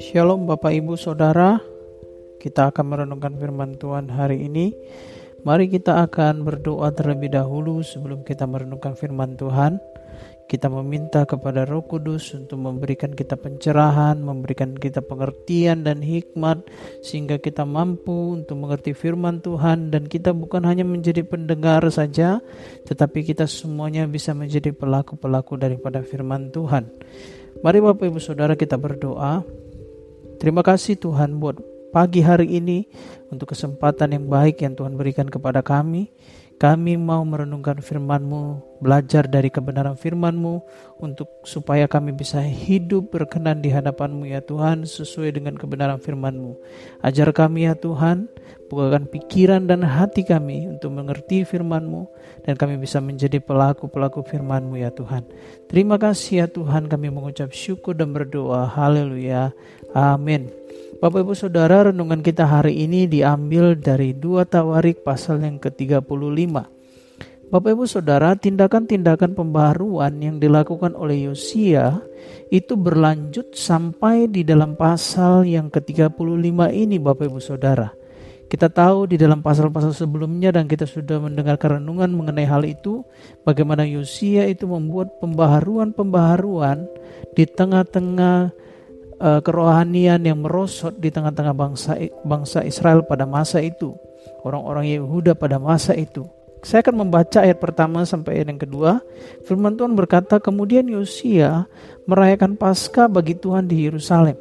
Shalom Bapak Ibu Saudara Kita akan merenungkan firman Tuhan hari ini. Mari kita akan berdoa terlebih dahulu sebelum kita merenungkan firman Tuhan kita meminta kepada Roh Kudus untuk memberikan kita pencerahan, memberikan kita pengertian dan hikmat sehingga kita mampu untuk mengerti firman Tuhan dan kita bukan hanya menjadi pendengar saja tetapi kita semuanya bisa menjadi pelaku-pelaku daripada firman Tuhan. Mari Bapak Ibu Saudara kita berdoa. Terima kasih Tuhan buat pagi hari ini untuk kesempatan yang baik yang Tuhan berikan kepada kami. Kami mau merenungkan firman-Mu, belajar dari kebenaran firman-Mu untuk supaya kami bisa hidup berkenan di hadapan-Mu ya Tuhan sesuai dengan kebenaran firman-Mu. Ajar kami ya Tuhan, bukakan pikiran dan hati kami untuk mengerti firman-Mu dan kami bisa menjadi pelaku-pelaku firman-Mu ya Tuhan. Terima kasih ya Tuhan kami mengucap syukur dan berdoa. Haleluya. Amin. Bapak Ibu Saudara, renungan kita hari ini diambil dari dua Tawarik pasal yang ke-35. Bapak Ibu Saudara, tindakan-tindakan pembaharuan yang dilakukan oleh Yosia itu berlanjut sampai di dalam pasal yang ke-35 ini Bapak Ibu Saudara. Kita tahu di dalam pasal-pasal sebelumnya dan kita sudah mendengar renungan mengenai hal itu, bagaimana Yosia itu membuat pembaharuan-pembaharuan di tengah-tengah uh, kerohanian yang merosot di tengah-tengah bangsa bangsa Israel pada masa itu, orang-orang Yehuda pada masa itu. Saya akan membaca ayat pertama sampai ayat yang kedua. Firman Tuhan berkata, kemudian Yosia merayakan Paskah bagi Tuhan di Yerusalem.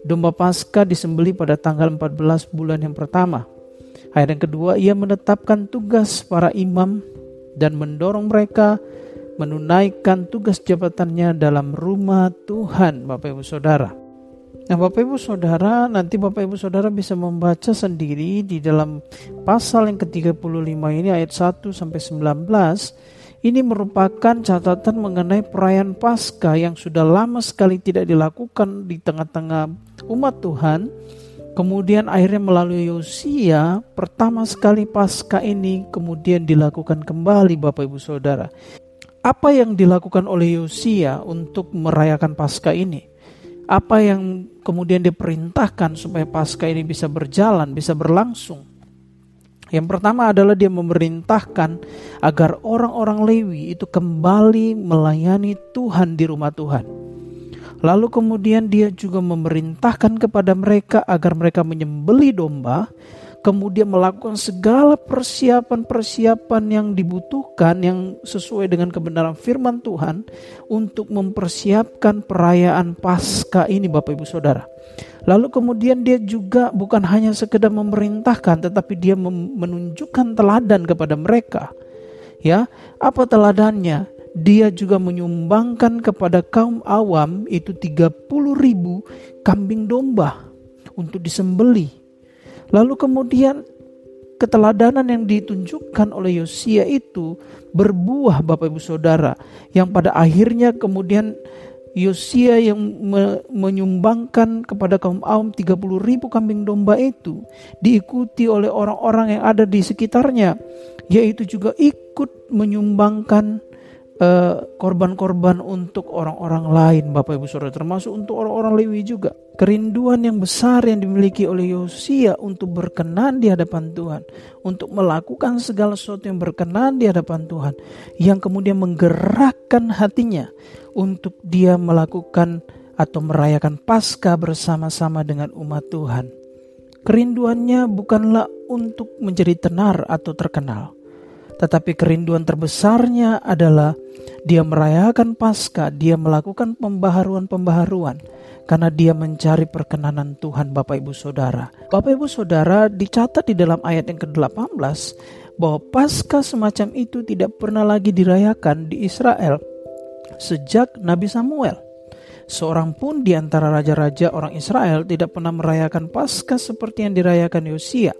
Domba Paskah disembeli pada tanggal 14 bulan yang pertama. Ayat yang kedua, ia menetapkan tugas para imam dan mendorong mereka menunaikan tugas jabatannya dalam rumah Tuhan, Bapak Ibu Saudara. Nah, Bapak Ibu Saudara, nanti Bapak Ibu Saudara bisa membaca sendiri di dalam pasal yang ke-35 ini ayat 1 sampai 19. Ini merupakan catatan mengenai perayaan Paskah yang sudah lama sekali tidak dilakukan di tengah-tengah umat Tuhan. Kemudian akhirnya melalui Yosia, pertama sekali Paskah ini kemudian dilakukan kembali Bapak Ibu Saudara. Apa yang dilakukan oleh Yosia untuk merayakan Paskah ini? Apa yang kemudian diperintahkan supaya pasca ini bisa berjalan, bisa berlangsung. Yang pertama adalah dia memerintahkan agar orang-orang Lewi itu kembali melayani Tuhan di rumah Tuhan. Lalu kemudian dia juga memerintahkan kepada mereka agar mereka menyembeli domba kemudian melakukan segala persiapan-persiapan yang dibutuhkan yang sesuai dengan kebenaran firman Tuhan untuk mempersiapkan perayaan Paskah ini Bapak Ibu Saudara. Lalu kemudian dia juga bukan hanya sekedar memerintahkan tetapi dia menunjukkan teladan kepada mereka. Ya, apa teladannya? Dia juga menyumbangkan kepada kaum awam itu 30 ribu kambing domba untuk disembeli Lalu kemudian keteladanan yang ditunjukkan oleh Yosia itu berbuah Bapak Ibu Saudara yang pada akhirnya kemudian Yosia yang me menyumbangkan kepada kaum awam 30 ribu kambing domba itu diikuti oleh orang-orang yang ada di sekitarnya yaitu juga ikut menyumbangkan korban-korban uh, untuk orang-orang lain Bapak Ibu Saudara termasuk untuk orang-orang Lewi juga. Kerinduan yang besar yang dimiliki oleh Yosia untuk berkenan di hadapan Tuhan. Untuk melakukan segala sesuatu yang berkenan di hadapan Tuhan. Yang kemudian menggerakkan hatinya untuk dia melakukan atau merayakan Paskah bersama-sama dengan umat Tuhan. Kerinduannya bukanlah untuk menjadi tenar atau terkenal tetapi kerinduan terbesarnya adalah dia merayakan Paskah, dia melakukan pembaharuan-pembaharuan karena dia mencari perkenanan Tuhan Bapak Ibu Saudara. Bapak Ibu Saudara dicatat di dalam ayat yang ke-18 bahwa Paskah semacam itu tidak pernah lagi dirayakan di Israel sejak Nabi Samuel. Seorang pun di antara raja-raja orang Israel tidak pernah merayakan Paskah seperti yang dirayakan Yosia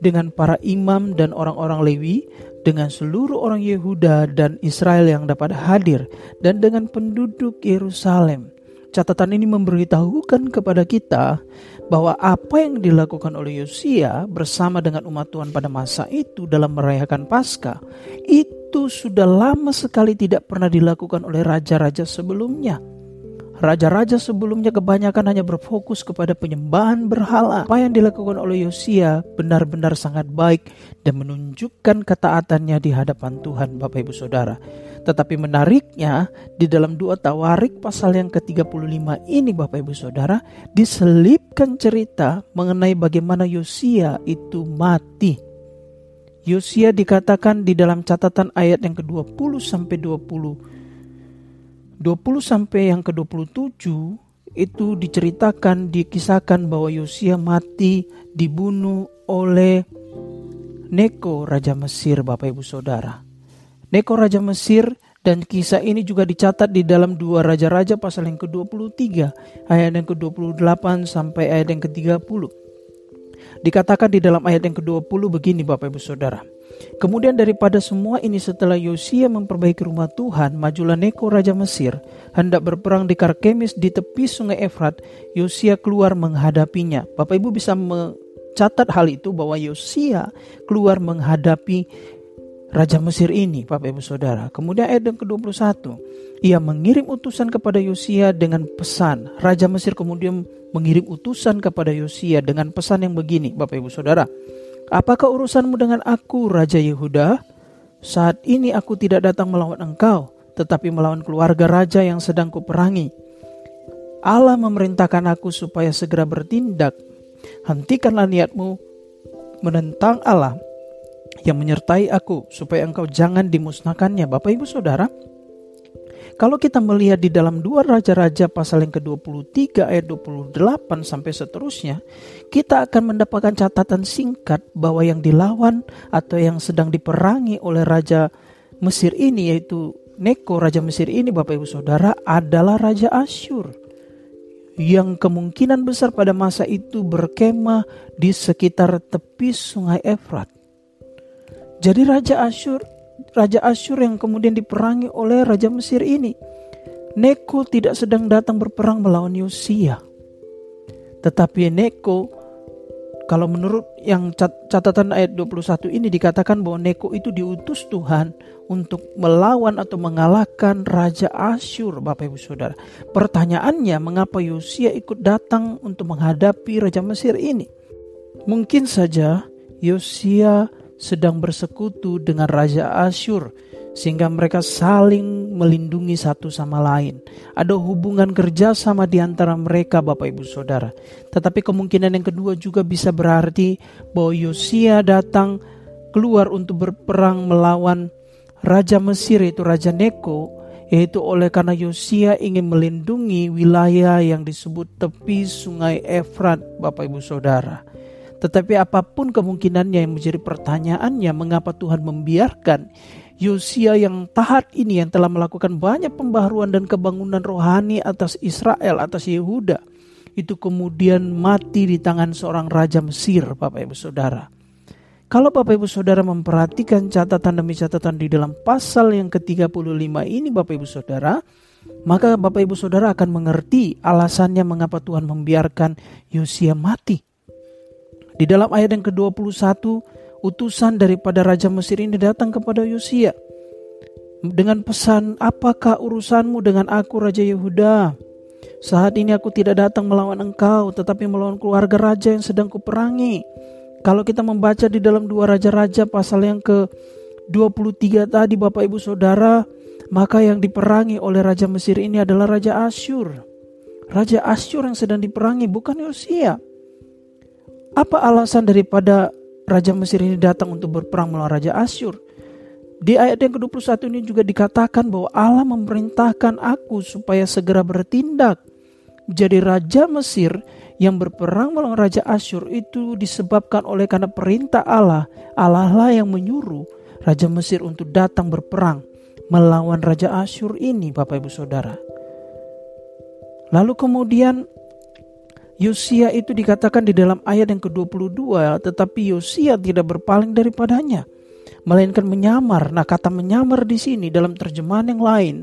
dengan para imam dan orang-orang Lewi dengan seluruh orang Yehuda dan Israel yang dapat hadir dan dengan penduduk Yerusalem. catatan ini memberitahukan kepada kita bahwa apa yang dilakukan oleh Yosia bersama dengan umat Tuhan pada masa itu dalam merayakan Paskah itu sudah lama sekali tidak pernah dilakukan oleh raja-raja sebelumnya. Raja-raja sebelumnya kebanyakan hanya berfokus kepada penyembahan berhala. Apa yang dilakukan oleh Yosia benar-benar sangat baik dan menunjukkan ketaatannya di hadapan Tuhan Bapak Ibu Saudara. Tetapi menariknya di dalam dua Tawarik pasal yang ke-35 ini Bapak Ibu Saudara diselipkan cerita mengenai bagaimana Yosia itu mati. Yosia dikatakan di dalam catatan ayat yang ke-20 sampai 20 20 sampai yang ke-27 itu diceritakan dikisahkan bahwa Yosia mati dibunuh oleh Neko Raja Mesir Bapak Ibu Saudara. Neko Raja Mesir dan kisah ini juga dicatat di dalam dua raja-raja pasal yang ke-23 ayat yang ke-28 sampai ayat yang ke-30. Dikatakan di dalam ayat yang ke-20 begini Bapak Ibu Saudara. Kemudian daripada semua ini setelah Yosia memperbaiki rumah Tuhan, majulah Neko Raja Mesir, hendak berperang di Karkemis di tepi sungai Efrat, Yosia keluar menghadapinya. Bapak Ibu bisa mencatat hal itu bahwa Yosia keluar menghadapi Raja Mesir ini, Bapak Ibu Saudara. Kemudian ayat yang ke-21, ia mengirim utusan kepada Yosia dengan pesan. Raja Mesir kemudian mengirim utusan kepada Yosia dengan pesan yang begini, Bapak Ibu Saudara. Apakah urusanmu dengan aku, Raja Yehuda? Saat ini aku tidak datang melawan engkau, tetapi melawan keluarga raja yang sedang kuperangi. Allah memerintahkan aku supaya segera bertindak. Hentikanlah niatmu menentang Allah yang menyertai aku, supaya engkau jangan dimusnahkannya. Bapak ibu saudara, kalau kita melihat di dalam dua raja-raja pasal yang ke-23 ayat 28 sampai seterusnya, kita akan mendapatkan catatan singkat bahwa yang dilawan atau yang sedang diperangi oleh raja Mesir ini yaitu Neko raja Mesir ini Bapak Ibu Saudara adalah raja Asyur yang kemungkinan besar pada masa itu berkemah di sekitar tepi sungai Efrat. Jadi raja Asyur Raja Asyur yang kemudian diperangi oleh Raja Mesir ini. Neko tidak sedang datang berperang melawan Yosia. Tetapi Neko kalau menurut yang catatan ayat 21 ini dikatakan bahwa Neko itu diutus Tuhan untuk melawan atau mengalahkan Raja Asyur Bapak Ibu Saudara. Pertanyaannya mengapa Yosia ikut datang untuk menghadapi Raja Mesir ini? Mungkin saja Yosia sedang bersekutu dengan Raja Asyur sehingga mereka saling melindungi satu sama lain. Ada hubungan kerjasama di antara mereka Bapak Ibu Saudara. Tetapi kemungkinan yang kedua juga bisa berarti bahwa Yosia datang keluar untuk berperang melawan Raja Mesir yaitu Raja Neko yaitu oleh karena Yosia ingin melindungi wilayah yang disebut tepi sungai Efrat Bapak Ibu Saudara. Tetapi apa pun kemungkinannya yang menjadi pertanyaannya mengapa Tuhan membiarkan Yosia yang taat ini yang telah melakukan banyak pembaharuan dan kebangunan rohani atas Israel, atas Yehuda, itu kemudian mati di tangan seorang raja Mesir, Bapak Ibu Saudara. Kalau Bapak Ibu Saudara memperhatikan catatan demi catatan di dalam pasal yang ke-35 ini Bapak Ibu Saudara, maka Bapak Ibu Saudara akan mengerti alasannya mengapa Tuhan membiarkan Yosia mati. Di dalam ayat yang ke-21, utusan daripada Raja Mesir ini datang kepada Yosia dengan pesan, "Apakah urusanmu dengan aku Raja Yehuda? Saat ini aku tidak datang melawan engkau, tetapi melawan keluarga raja yang sedang kuperangi." Kalau kita membaca di dalam dua raja-raja pasal yang ke-23 tadi Bapak Ibu Saudara, maka yang diperangi oleh Raja Mesir ini adalah Raja Asyur. Raja Asyur yang sedang diperangi bukan Yosia. Apa alasan daripada Raja Mesir ini datang untuk berperang melawan Raja Asyur? Di ayat yang ke-21 ini juga dikatakan bahwa Allah memerintahkan aku supaya segera bertindak. Jadi Raja Mesir yang berperang melawan Raja Asyur itu disebabkan oleh karena perintah Allah. Allah lah yang menyuruh Raja Mesir untuk datang berperang melawan Raja Asyur ini Bapak Ibu Saudara. Lalu kemudian Yosia itu dikatakan di dalam ayat yang ke-22, tetapi Yosia tidak berpaling daripadanya, melainkan menyamar. Nah, kata menyamar di sini dalam terjemahan yang lain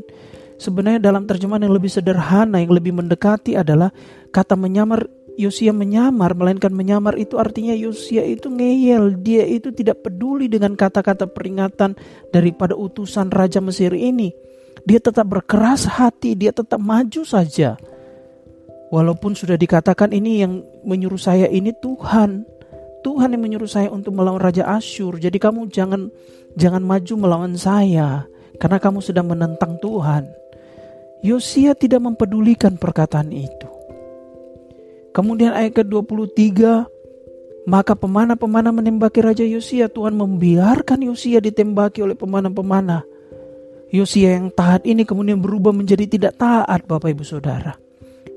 Sebenarnya dalam terjemahan yang lebih sederhana, yang lebih mendekati adalah kata menyamar Yosia menyamar, melainkan menyamar itu artinya Yosia itu ngeyel. Dia itu tidak peduli dengan kata-kata peringatan daripada utusan Raja Mesir ini. Dia tetap berkeras hati, dia tetap maju saja. Walaupun sudah dikatakan ini yang menyuruh saya ini Tuhan. Tuhan yang menyuruh saya untuk melawan Raja Asyur. Jadi kamu jangan jangan maju melawan saya karena kamu sedang menentang Tuhan. Yosia tidak mempedulikan perkataan itu. Kemudian ayat ke-23, maka pemana-pemana menembaki Raja Yosia. Tuhan membiarkan Yosia ditembaki oleh pemana-pemana. Yosia yang taat ini kemudian berubah menjadi tidak taat Bapak Ibu Saudara.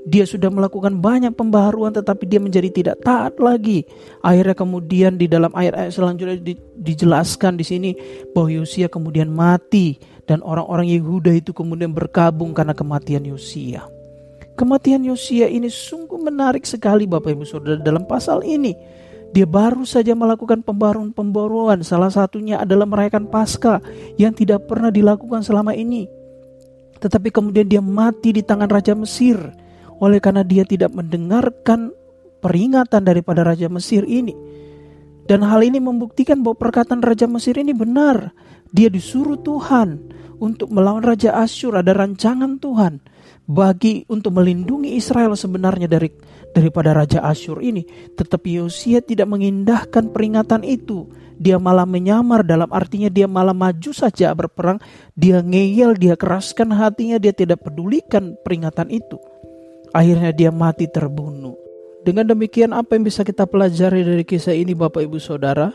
Dia sudah melakukan banyak pembaharuan tetapi dia menjadi tidak taat lagi. Akhirnya kemudian di dalam ayat-ayat selanjutnya di, dijelaskan di sini bahwa Yosia kemudian mati dan orang-orang Yehuda itu kemudian berkabung karena kematian Yosia. Kematian Yosia ini sungguh menarik sekali Bapak Ibu Saudara dalam pasal ini. Dia baru saja melakukan pembaruan-pembaruan. Salah satunya adalah merayakan Paskah yang tidak pernah dilakukan selama ini. Tetapi kemudian dia mati di tangan Raja Mesir. Oleh karena dia tidak mendengarkan peringatan daripada Raja Mesir ini. Dan hal ini membuktikan bahwa perkataan Raja Mesir ini benar. Dia disuruh Tuhan untuk melawan Raja Asyur. Ada rancangan Tuhan bagi untuk melindungi Israel sebenarnya dari daripada raja Asyur ini tetapi Yosia tidak mengindahkan peringatan itu dia malah menyamar dalam artinya dia malah maju saja berperang dia ngeyel dia keraskan hatinya dia tidak pedulikan peringatan itu akhirnya dia mati terbunuh dengan demikian apa yang bisa kita pelajari dari kisah ini Bapak Ibu Saudara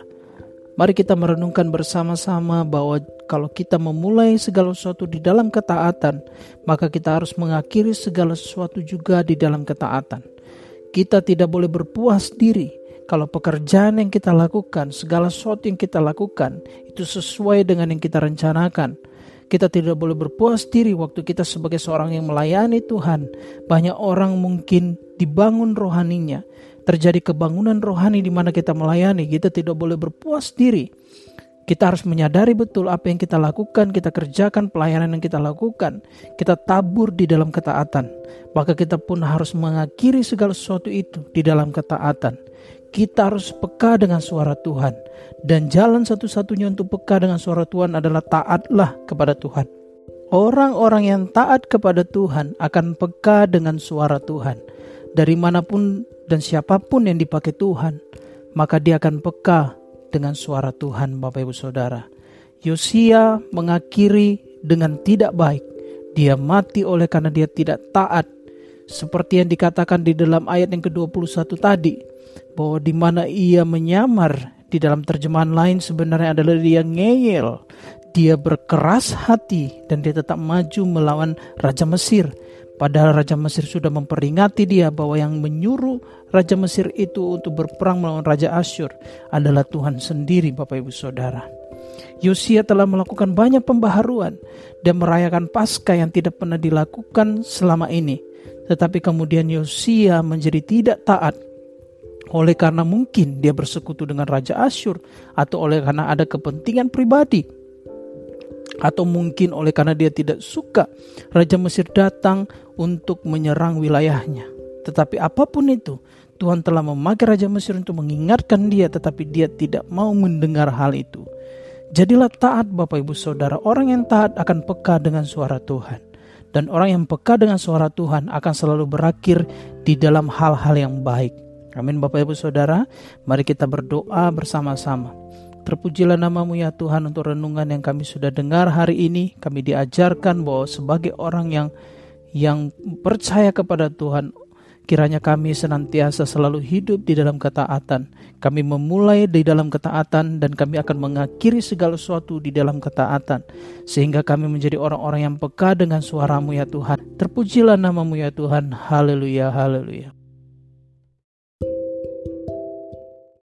Mari kita merenungkan bersama-sama bahwa kalau kita memulai segala sesuatu di dalam ketaatan, maka kita harus mengakhiri segala sesuatu juga di dalam ketaatan. Kita tidak boleh berpuas diri kalau pekerjaan yang kita lakukan, segala sesuatu yang kita lakukan itu sesuai dengan yang kita rencanakan. Kita tidak boleh berpuas diri waktu kita sebagai seorang yang melayani Tuhan. Banyak orang mungkin dibangun rohaninya, terjadi kebangunan rohani di mana kita melayani, kita tidak boleh berpuas diri. Kita harus menyadari betul apa yang kita lakukan, kita kerjakan pelayanan yang kita lakukan, kita tabur di dalam ketaatan. Maka kita pun harus mengakhiri segala sesuatu itu di dalam ketaatan. Kita harus peka dengan suara Tuhan. Dan jalan satu-satunya untuk peka dengan suara Tuhan adalah taatlah kepada Tuhan. Orang-orang yang taat kepada Tuhan akan peka dengan suara Tuhan. Dari mana pun dan siapa pun yang dipakai Tuhan, maka dia akan peka dengan suara Tuhan Bapak Ibu Saudara. Yosia mengakhiri dengan tidak baik. Dia mati oleh karena dia tidak taat. Seperti yang dikatakan di dalam ayat yang ke-21 tadi. Bahwa di mana ia menyamar di dalam terjemahan lain sebenarnya adalah dia ngeyel. Dia berkeras hati dan dia tetap maju melawan Raja Mesir Padahal Raja Mesir sudah memperingati dia bahwa yang menyuruh Raja Mesir itu untuk berperang melawan Raja Asyur adalah Tuhan sendiri Bapak Ibu Saudara. Yosia telah melakukan banyak pembaharuan dan merayakan Paskah yang tidak pernah dilakukan selama ini. Tetapi kemudian Yosia menjadi tidak taat oleh karena mungkin dia bersekutu dengan Raja Asyur atau oleh karena ada kepentingan pribadi atau mungkin oleh karena dia tidak suka Raja Mesir datang untuk menyerang wilayahnya. Tetapi apa pun itu, Tuhan telah memakai Raja Mesir untuk mengingatkan dia, tetapi dia tidak mau mendengar hal itu. Jadilah taat Bapak Ibu Saudara, orang yang taat akan peka dengan suara Tuhan. Dan orang yang peka dengan suara Tuhan akan selalu berakhir di dalam hal-hal yang baik. Amin Bapak Ibu Saudara, mari kita berdoa bersama-sama. Terpujilah namamu ya Tuhan untuk renungan yang kami sudah dengar hari ini. Kami diajarkan bahwa sebagai orang yang yang percaya kepada Tuhan, kiranya kami senantiasa selalu hidup di dalam ketaatan. Kami memulai di dalam ketaatan dan kami akan mengakhiri segala sesuatu di dalam ketaatan. Sehingga kami menjadi orang-orang yang peka dengan suaramu ya Tuhan. Terpujilah namamu ya Tuhan. Haleluya, haleluya.